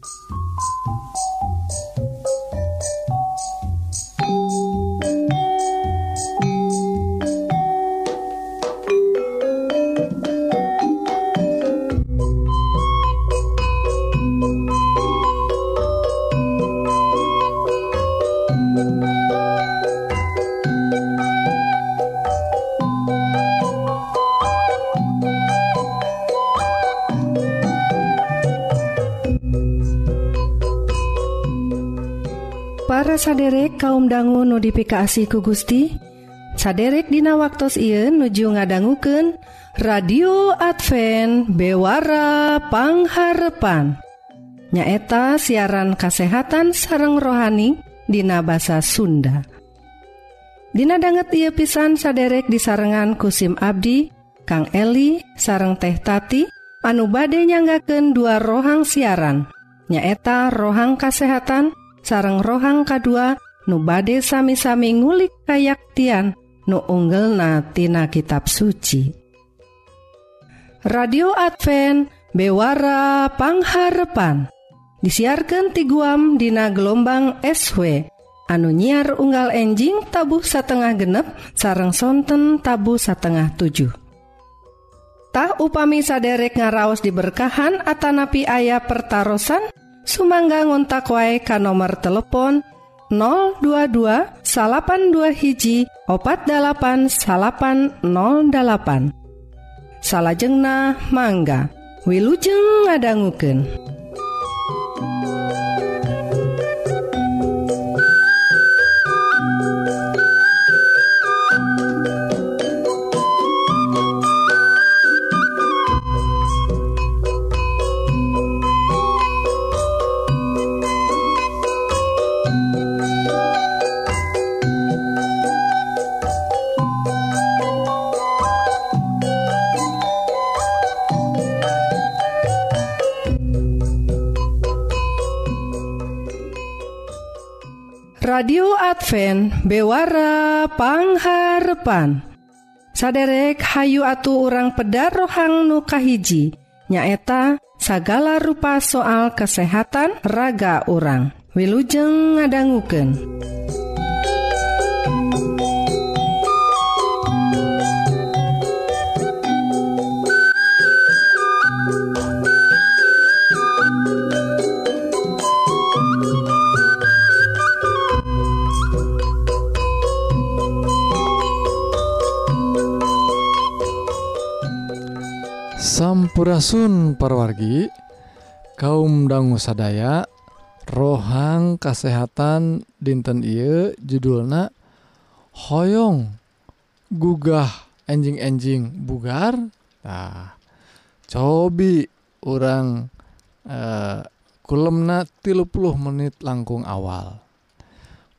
Bye. saderek kaum dangu notifikasi ku Gusti saderek Dina waktu Ieu nuju ngadangguken radio Advent bewarapangharepan nyaeta siaran kasehatan sareng rohani Dina basa Sunda. Dina banget ia pisan saderek disarengan kusim Abdi Kang Eli sareng teh tati anu bade nyanggaken dua rohang siaran nyaeta rohang kasehatan sareng rohang kedua nu bade sami-sami ngulik kayaktian nu unggelnatina kitab suci. Radio Advent bewarapangharpan disiarkan ti guam Dina gelombang SW anu nyiar unggal enjing tabuh satengah genep sareng sonten tabu satengah 7 Tah upami saderek ngaraos diberkahan Atanapi ayah pertaran Sumangga ngontak wae ka nomor telepon 022 salapan dua hiji opat dalapan salapan 08 salahjeng nah mangga Wilujeng ngadangguken. Advent bewara pangharpan saderek Hayu Atu orang pedar rohang nukahiji nyaeta sagala rupa soal kesehatan raga orang wilujeng ngadangguken. Hampurasun parwargi kaum dangu sadaya rohang kasehatan dinten Ieu judulna Hoong gugah enjing-enjing bugar. Nah, cobi orang eh, kulemna 30 menit langkung awal.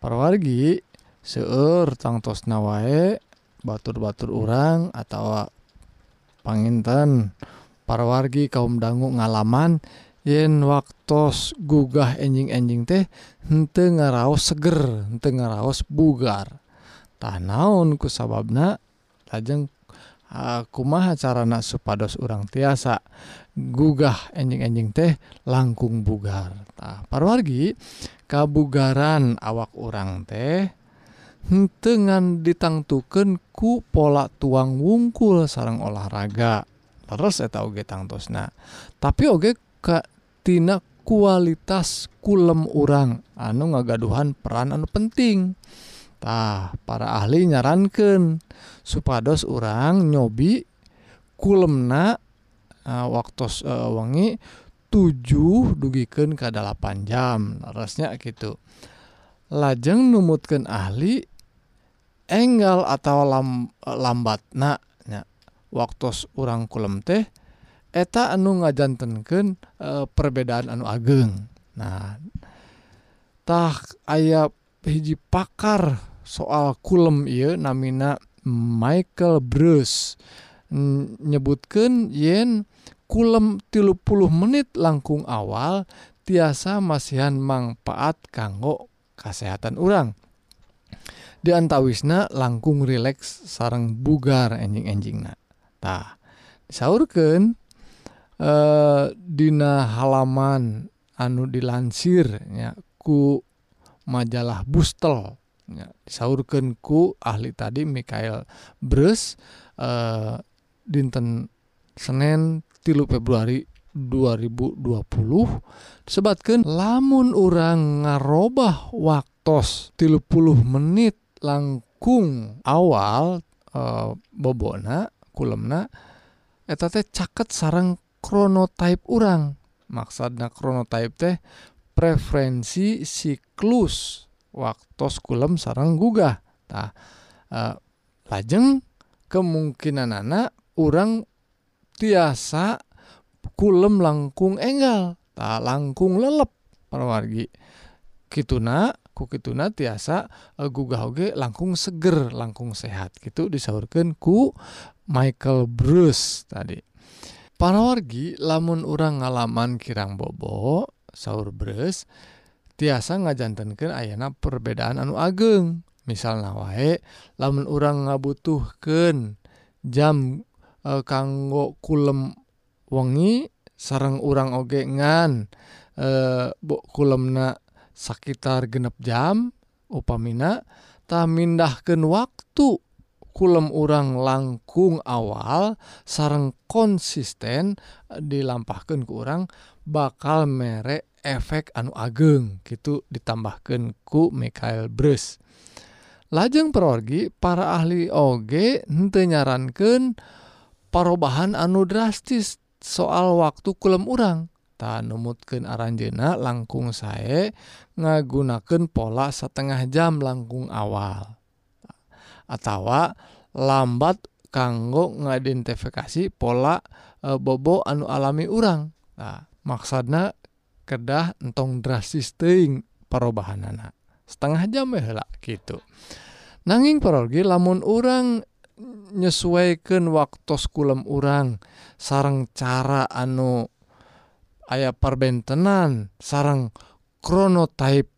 Parwargi seueur tangtos nawae batur-batur orang atau panginten. parawargi kaum dangu ngalaman yen waktos gugah enjing-enjing teh hente ngaraos seger hente ngaraos bugar. Tah naon ku sababna? Lajeng kumaha carana supados urang tiasa gugah enjing-enjing teh langkung bugar? Tah parwargi kabugaran awak orang teh hentengan ditangtuken ku pola tuang wungkul sarang olahraga. terus eta oge tangtosna tapi oge katina kualitas kulem urang. Anu ngagaduhan peran anu pentingtah para ahli nyarankan supados orang nyobi kulemna eh, uh, waktu uh, eh, wengi 7 dugiken ke 8 jam. Resnya gitu lajeng numutkan ahli enggal atau lam, eh, lambat nah waktu orang kulem teh eta anu ngajantenken e, eh, perbedaan anu ageng. Nahtah aya hiji pakar soal kulem ia namina Michael Bruce. Nyebutkan yen kulem tilu puluh menit langkung awal tiasa masihan manfaat kanggo kesehatan orang diantawisna langkung rileks sarang bugar enjing-enjingna. Nahtah disaurkan eh, Dina halaman anu dilansirnyaku majalah Bustel disaurkanku ahli tadi Michael Bres eh, dinten Senin tilu Februari 2020 disebabkan lamun orang ngarubah waktu tilu puluh menit langkung awal eh, bobona kulemna eta teh caket sarang kronotype urang. Maksudnya kronotype teh preferensi siklus. Waktu kulem sarang gugah. Nah, eh, lajeng kemungkinan anak orang tiasa kulem langkung enggal. Tak langkung lelep perwargi kituna ku kituna tiasa eh, gugah oge langkung seger langkung sehat. Gitu disaurkan ku Michael Bruce tadi. Para wargi lamun orang ngalaman kirang bobo sauur bres tiasa ngajantankan ayana perbedaan anu ageng. Misalnya wae lamun orang ngabutuhken jam e, kanggo kulem wengi sarang urang ogengan e, eh, bok kulemna sekitar genep jam upamina tak mindahkan waktu. kulem urang langkung awal sarang konsisten dilampahkan ke orang bakal merek efek anu ageng gitu ditambahkan ku Michael Bruce. Lajeng perorgi para ahli OG hente nyarankan perubahan anu drastis soal waktu kulem urang. Numutkan aranjena langkung saya ngagunakan pola setengah jam langkung awal. atawa lambat kanggo ngadentifikasi pola e, bobo anu alami urang. Nah, maksudnya kedah entong drastis teing perubahanana. Setengah jam lah gitu nanging perogi lamun orang nyesuaikan waktu kulem urang sarang cara anu ayah perbentenan sarang kronotype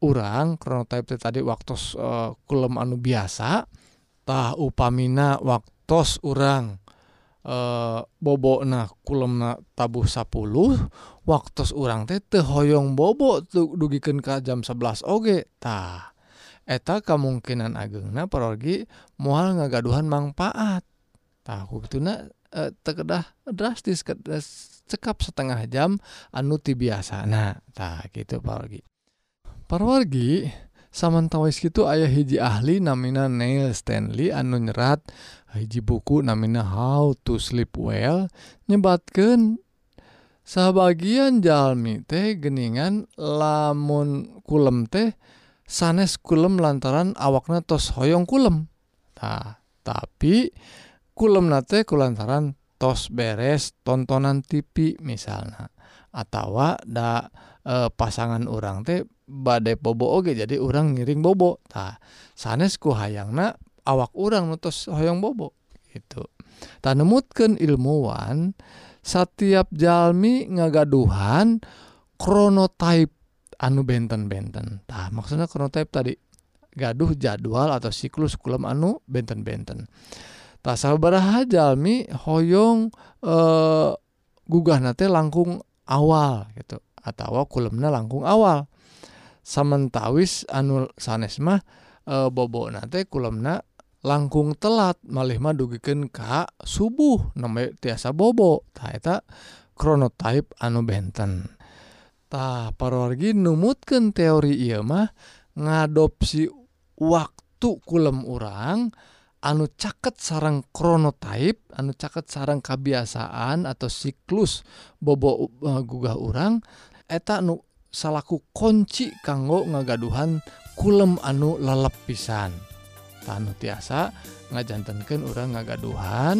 orang kronotype tadi waktu uh, eh, kulem anu biasatah upamina waktu orang uh, eh, bobok nah kulem na tabuh 10 waktu orang teh tehoyong bobok tuh dugiken ke jam 11 ogetah eta kemungkinan agengna perorgi mual ngagaduhan manfaat tahu gitu na e, eh, tekedah drastis cekap setengah jam anu ti biasa nah tak gitu perorgi Parwargi samantawais gitu ayah hiji ahli namina Neil Stanley anu nyerat hiji buku namina How to Sleep Well nyebatkan sebagian jalmi teh geningan lamun kulem teh sanes kulem lantaran awakna tos hoyong kulem. Nah tapi kulem nate kulantaran tos beres tontonan TV misalnya atau da e, pasangan orang teh badai bobo oge jadi orang ngiring bobo. Tah sanesku hayangna awak orang nutus hoyong bobo itu tanemutkan ilmuwan setiap jalmi ngagaduhan kronotype anu benten-benten. Tah maksudnya kronotype tadi gaduh jadwal atau siklus kulem anu benten-benten. Tah sabaraha jalmi hoyong eh, gugah nate langkung awal gitu atau kulemna langkung awal. sementawis anu sanes mah e, bobo nate kulemna langkung telat malihmah dugiken Ka subuh namanya tiasa bobo taeta chronotype anu bententah parorgi numutken teori ia mah ngadopsi waktu kulem orang anu caket sarang chronotype anu caket sarang kebiasaan atau siklus bobo uh, gugah orang eta nu salaku kunci kanggo ngagaduhan kulem anu lelep pisan. Tanu tiasa ngajantankan orang ngagaduhan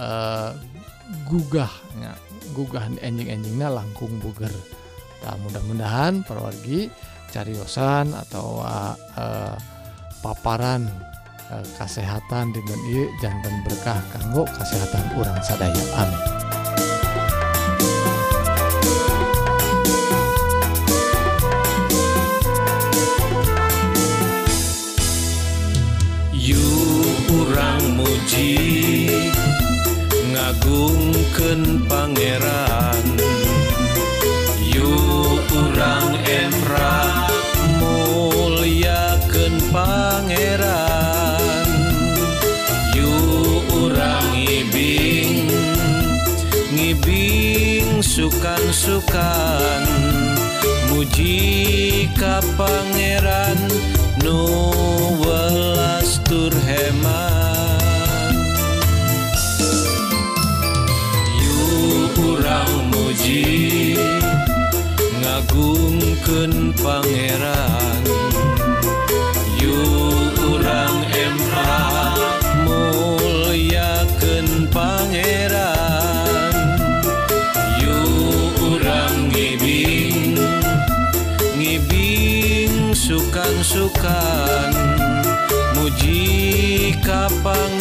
uh, gugahnya gugah enjing-enjingnya langkung buger. Tak mudah-mudahan perwargi cariosan atau uh, uh, paparan eh, uh, kesehatan dengan jantan berkah kanggo kesehatan orang sadaya. Amin. muji ngagungken pangeran. Yuk urang emra muliaken pangeran. Yuk urang ngibing ngibing sukan-sukan. Muji ka Ken Pangeran. Yu kurang Emra muliaken Pangeran. Yu kurang ngibing ngibing sukan-sukan. Muji kapang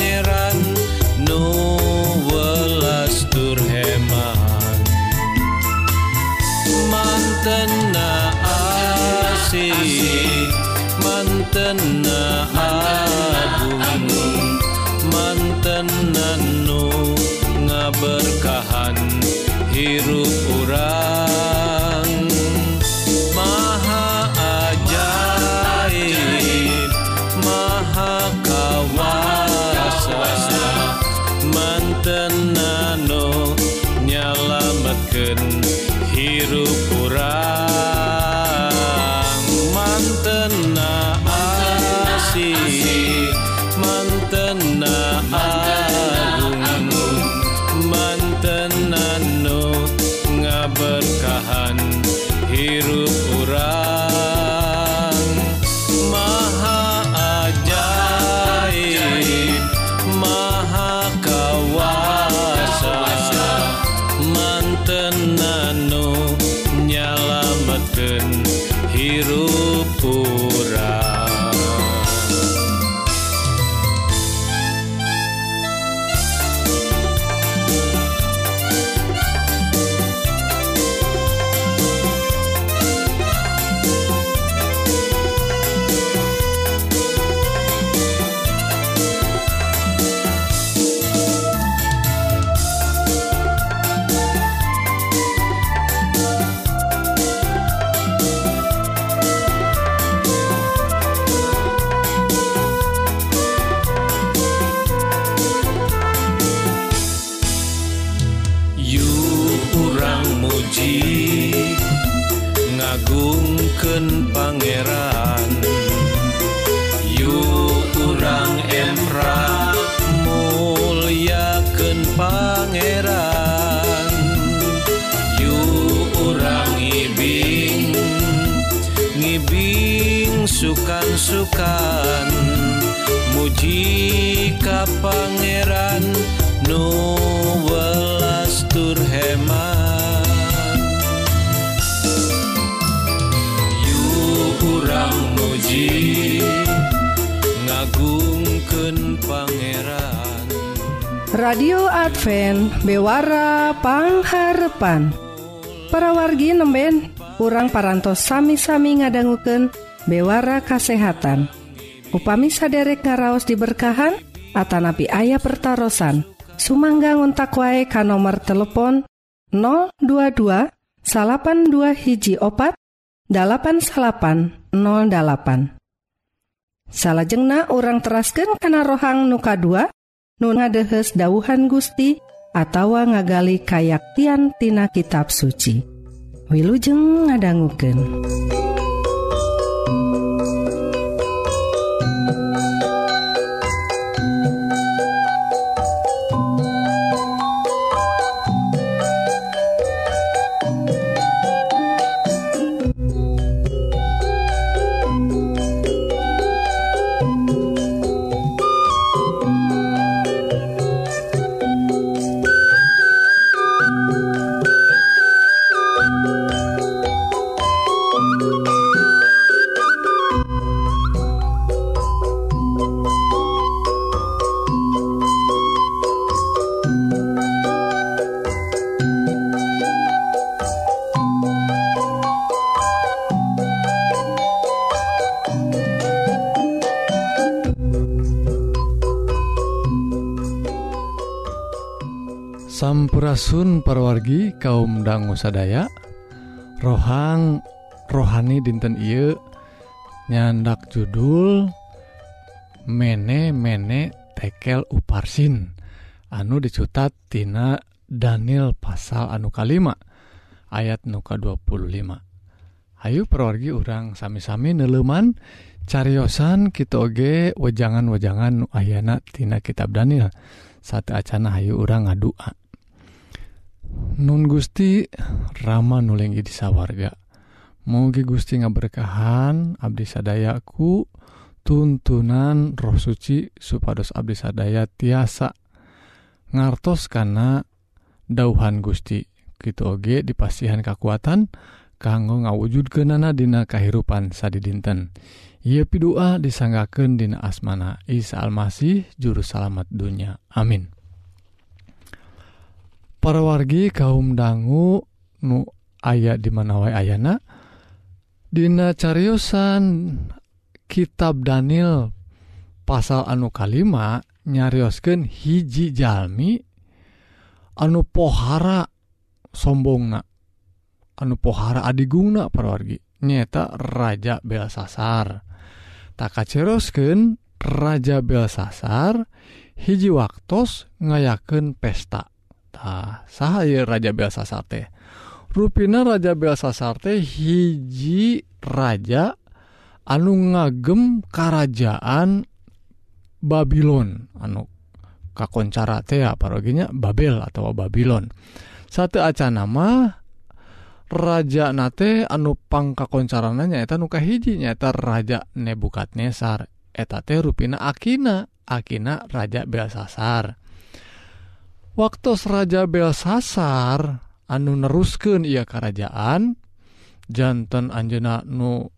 muji ngagungken Pangeran. Yu urang emra mulyakeun Pangeran. Yu urang ngibing ngibing sukan-sukan. Muji ka Pangeran nu welas turheman radio Advent bewarapangharpan para wargi nemben kurang parantos sami-sami ngadangguken bewara kasehatan. Upami saderek ngaraos diberkahan Atanapi ayah pertaran Sumangga ngontak wae ka nomor telepon 022 82 hiji opat 8808 salahjengna orang terasken kana rohang nuka 2 Nun ngadehes dauhan Gusti atawa ngagali kayaktian tina kitab suci. Wilujeng ngadangguken. Sampurasun perwargi kaum dangu sadaya rohang rohani dinten I nyandak judul mene mene tekel uparsin. Anu dicutat Tina Daniel pasal anu kalima ayat nuka 25 Ayu perwargi urang sami-sami neleman cariyosan kitoge wejangan-wejangan Ayana Tina kitab Daniel. Saat Acana Hayu urang ngadua. Nun Gusti Rama nulingi di sawwarga Mugi Gusti ngaberkahan Abdi Sadayaku tuntunan roh suci supados Abdi Sadaya tiasa. Ngartos karena dauhan Gusti gitu oge dipasihan kekuatan kanggo ngawujud kenana dina kahirupan sadi dinten ia pidua disanggaken dina asmana Isa Almasih juru salamet dunya. Amin. Para wargi kaum dangu nu aya dimana wae ayana Dina cariyosan kitab Daniel pasal anu kalima nyariosken hiji Jami anu pohara sombongna. Anu pohara adiguna perwargi nyata Raja Belsasar. Takcerosken Raja Belsasar hiji waktu ngayaken pesta. Ta, sah Raja Belsasar teh? Ruina Raja Belsasarte hiji Raja anu ngagem kerajaan Babylon anu kakoncara tea paroginya Babel atau Babylon satu aca nama Raja nate anu pangkakoncarannya eta nuka hiji nyata Raja Nebukadnesar. Eta teh ruina Akina Akina Raja Belsasar waktu Raja Belsasar anu nerusken ia kerajaan jantan Anjena nu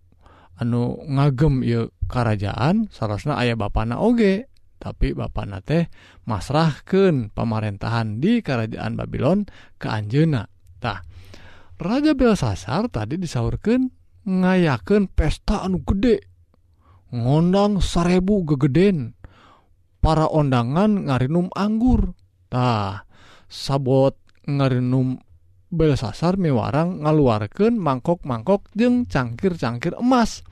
anu ngagem ia kerajaan sarasna ayah bana oge tapi bana teh masrahken pemerintahan di kerajaan Babylon ke Anjenatah Raja Belsasar tadi disaurkan ngayaken pesta anu gede ngondang sarebu gegeden para ondangan ngarinum anggurtah sabot ngarinum Belsasar mewarang ngaluarkan mangkok-mangkok jeung cangkir-cangkir emas.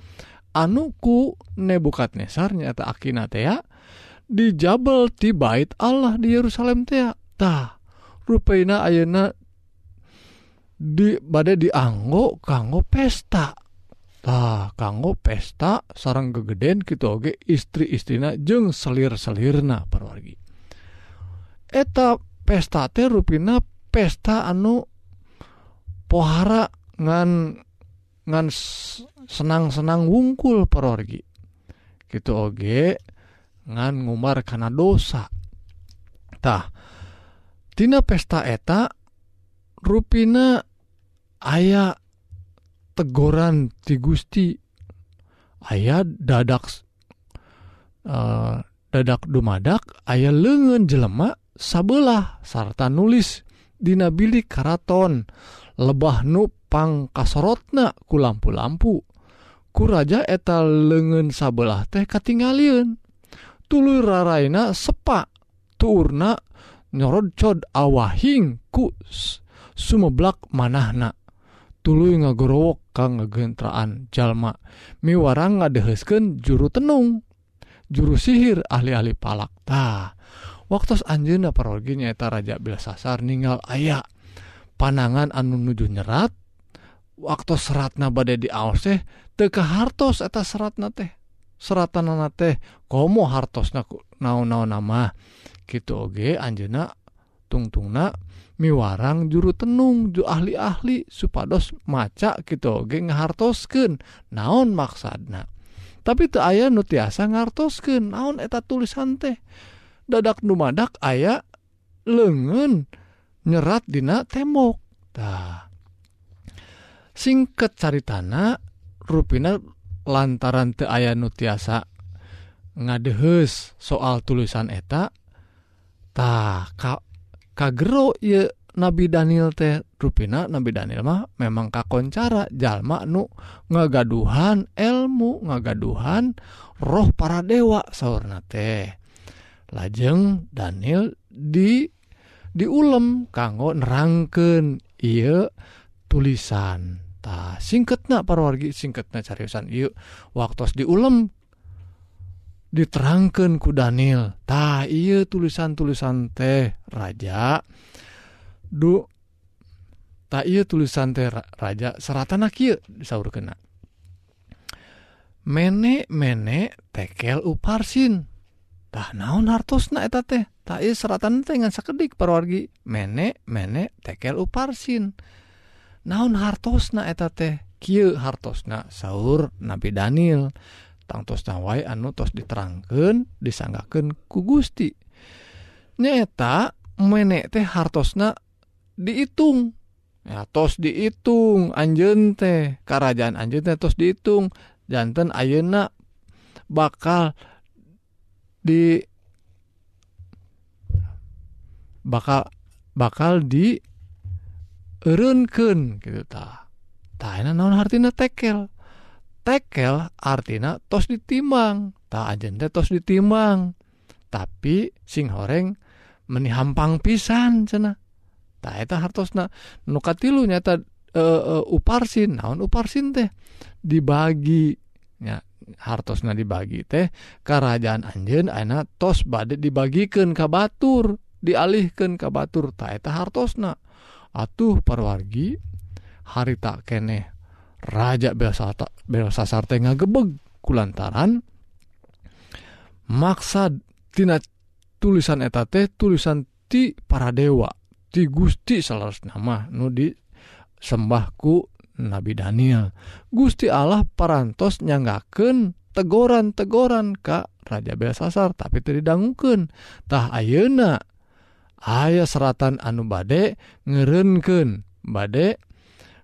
Anuku nebukadnesar nyata akinatea dijabel ti bait Allah di Yerusalem tea. Tah rupaina ayeuna di badai dianggo kanggo pesta. Tah kanggo pesta sarang gegeden gitu oge istri-istrina jeng selir-selirna perwargi. Eta pesta teh rupina pesta anu pohara ngan senang-senang wungkul perorgi. Gitu Oge ngan ngumar karena dosatah Tina pesta eta ruina aya tegoran di Gusti. Dadak eh, dadak dumadak aya lengan jelemak sabelah sarta nulis dina bilik karaton. Lebah nupang kasorotna ku lampu-lampu. Kuraja eta lengen sabelah teh katingalin tulu raraina sepak turna nyorod cod awahing ku sumeblak manahna. Tulu ngagorowok kang ngegentraan jalma. Miwarang ngadeheskeun juru tenung. Juru sihir ahli-ahli palak tah. waktu Anjuna Parogi nyaeta Raja Belasasar ningal aya. Panangan anu nuju nyerat waktu seratna badai di teh teka hartos eta seratna teh. Seratan teh komo hartos na naon-naon nama gitu oge Anjena tungtungna miwarang juru tenung ju ahli-ahli supados maca gitu oge ngahartoskeun naon maksadna tapi teu aya nu tiasa ngartoskeun naon eta tulisan teh. dadak numadak aya lengen nyerat dina temboktah singkat cari tanah ruina lantaran te aya nu tiasa ngadehes soal tulisan etatah ka kagero ye Nabi Daniel teh. Ruina Nabi Daniel mah memang kakoncara jalma nu ngagaduhan elmu ngagaduhan roh para dewa sauna teh. lajeng Daniel di diulem kanggo nerangken ia tulisan. Ta para parwargi singkatnya cariusan iya waktu diulem diterangkan ku Daniel. Ta iya tulisan-tulisan teh raja. Du ta iya tulisan teh raja seratan kia disaur kena menek menek tekel uparsin. dah naon hartosna eta teh? Tak seratan teh ngan sakedik parwargi. Mene mene tekel uparsin naon hartosna eta teh? Kieu hartosna saur Nabi Daniel. Tangtos nawai anu tos diterangkan disanggaken ku Gusti. Nyata menek teh hartosna dihitung ya tos dihitung anjen teh. Kerajaan anjen teh tos dihitung jantan ayeuna bakal di bakal bakal di erenken gitu ta. Ta naon artinya tekel? Tekel artinya tos ditimang ta ajen teh tos ditimang tapi sing horeng menihampang pisan cena ta eta hartosna. Nuka tilu nyata e, e, uparsin. Naon uparsin teh? Dibagi. Ya hartosna dibagi teh kerajaan Anjen enak tos badai dibagikan ka Batur dialihkan ka Batur taeta hartosna. Atuh parwargi hari tak keneh raja biasa tak biasa teh ngagebeg kulantaran maksad tina tulisan eta teh tulisan ti para dewa ti Gusti salah nama nu di sembahku Nabi Daniel. Gusti Allah parantos nyanggaken tegoran-tegoran Ka Raja Belsasar tapi tidakdangukentah ayeuna? Aya seratan anu badek ngerenken badek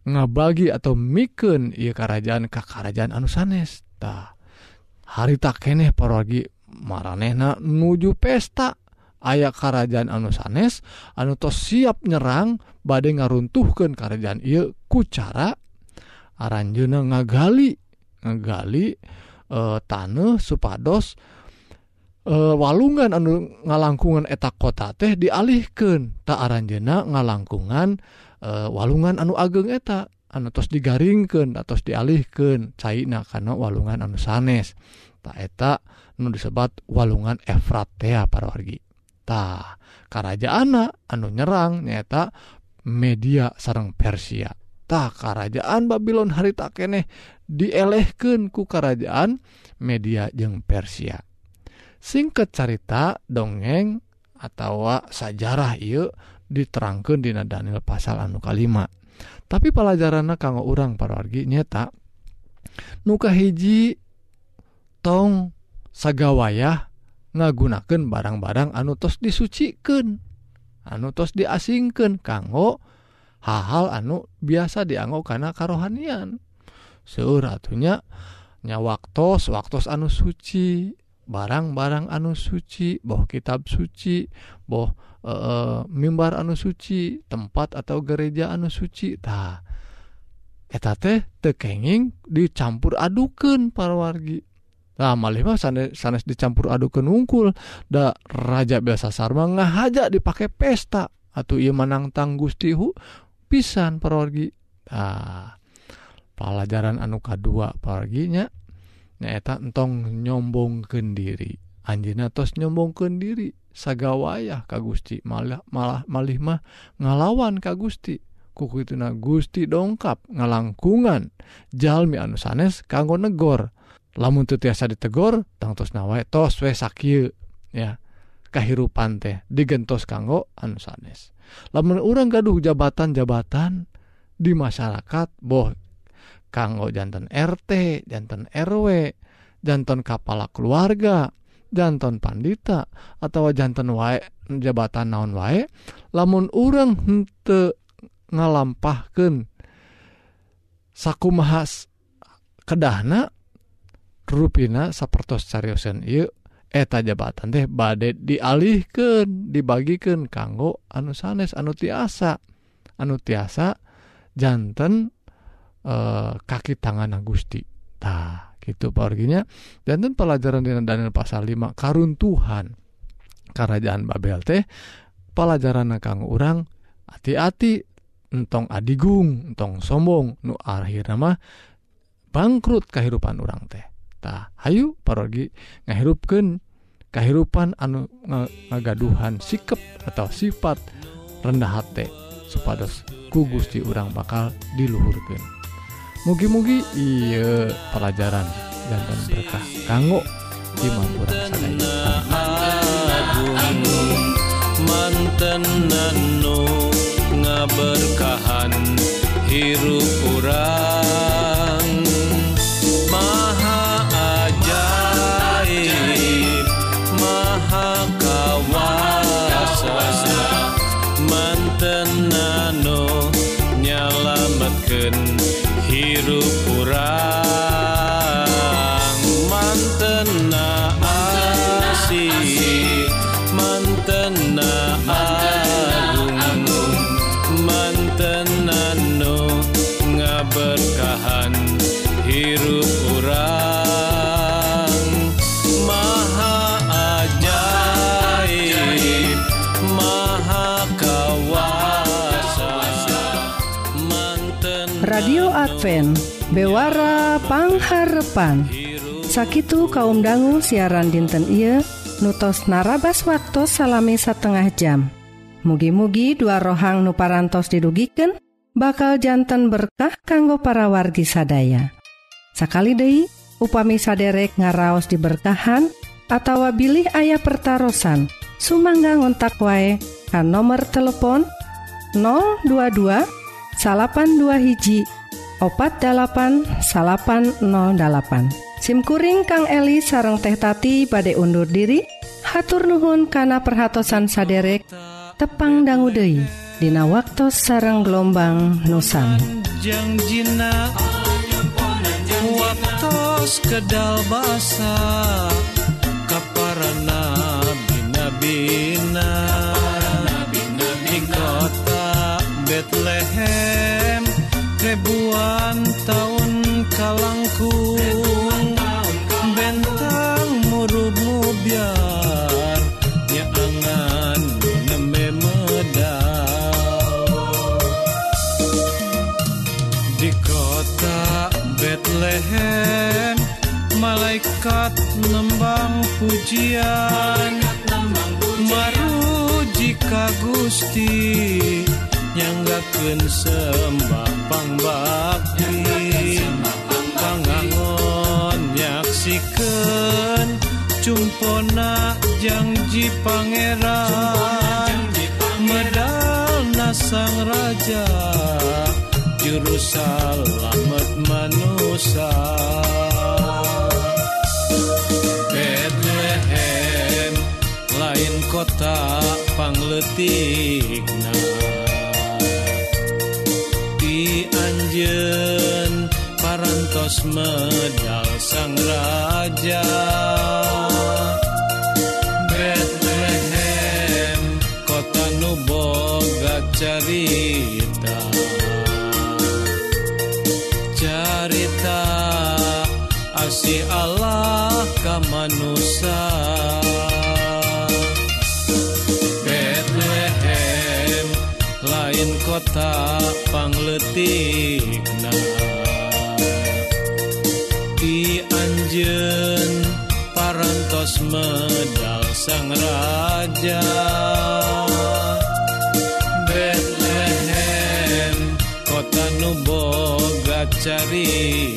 ngabagi atau miken ia kerajaan Ka kerajaan anu sanestah hari tak eneh paragi maranehna nuju pesta. aya kerajaan anu sanes anu tos siap nyerang badai ngaruntuhkan kerajaan il kucara aranjuna ngagali ngagali eh, e, tanah supados eh, walungan anu ngalangkungan eta kota teh dialihkan tak aranjena ngalangkungan eh, walungan anu ageng eta anu tos digaringkan atau dialihkan cairna karena walungan anu sanes. Tak eta nu disebat walungan Efratea para wargi tah kerajaan anu nyerang nyata media sarang Persia. Tah kerajaan Babylon harita keneh dielehken ku kerajaan media jeung Persia. Singkat carita dongeng atau sajarah yuk diterangkan Dina Daniel pasal anu kalima. Tapi pelajaran kanggo urang wargi nyata nuka hiji tong sagawayah ngagunakan barang-barang anu tos disuciken anu tos diasingken kanggo hal-hal anu biasa dianggo karena karohanian. Seuratunya nyawaktos waktu anu suci barang-barang anu suci boh kitab suci boh e, e, mimbar anu suci tempat atau gereja anu sucitah eta teh tekenging dicampur aduken para wargi. Nah, mah sanes, sanes dicampur aduk ke nungkul da Raja biasa sarma ngahaja dipakai pesta. Atau ia menang Gusti hu pisan perorgi ah pelajaran anu kadua perorginya nyaeta entong nyombong kendiri anjina tos nyombong kendiri sagawayah ka Gusti. Malah malah malih mah ngalawan ka Gusti. Kuku itu na Gusti dongkap ngalangkungan jalmi anu sanes kanggo negor. lamun tiasa ditegor tangtos nawa tos we sakyu ya. Kahirupan teh digentos kanggo anu sanes. Lamun orang gaduh jabatan-jabatan di masyarakat boh kanggo jantan RT jantan RW jantan kepala keluarga jantan pandita atau jantan wae jabatan naon wae lamun orang hente ngalampahkan saku mahas kedahna ruina sapertos cariyosan yuk eta jabatan teh badai dialihkan dibagikan kanggo anu sanes anu tiasa. Anu tiasa jantan e, eh, kaki tangan Gusti tah gitu perginya jantan pelajaran di Daniel pasal 5 karun Tuhan kerajaan Babel teh pelajaran kang orang hati-hati entong adigung entong sombong. Nu akhir mah bangkrut kehidupan orang teh. tah Hayu parogi ngahirupkan kehidupan anu ngagaduhan sikap atau sifat rendah hati supados ku Gusti urang bakal diluhurkan mugi-mugi iya pelajaran dan berkah kanggo iman urang sadaya. Manten nano ngaberkahan hirup urang. harepan Sakitu kaum dangu siaran dinten Ieu nutos narabas waktu salami setengah jam. Mugi-mugi dua rohang nuparantos didugiken bakal jantan berkah kanggo para wargi sadaya. Sakali Dei upami saderek ngaraos diberkahan atau bilih ayah pertaran Sumangga ngontak wae kan nomor telepon 022 salapan dua hiji opat 80808 SIMkuring Kang Eli sareng tehtati pada undur diri. Hatur Nuhun kana perhatosan saderek. Tepang danggude Dina waktu sareng gelombang Nusam jangjina waktu kedal basa. Kaparana bina-bina di kota Bethlehem ribuan tahun kalangkung. Bentang murup biar nyaangan nembe medal. Di kota Bethlehem malaikat nembang pujian. Maruji ka Gusti nyanggakeun sembah pangbakti pangangon nyaksikeun cumpona janji pangeran. Medal nasang raja juru selamat manusia. Bethlehem lain kota pangletikna di Anjen parantos medal sang raja. Bethlehem kota nuboga cerita carita asih Allah ka manusia. tapangletik Ki Anjen parantos medal sang raja Bethlehem kota nuboga cari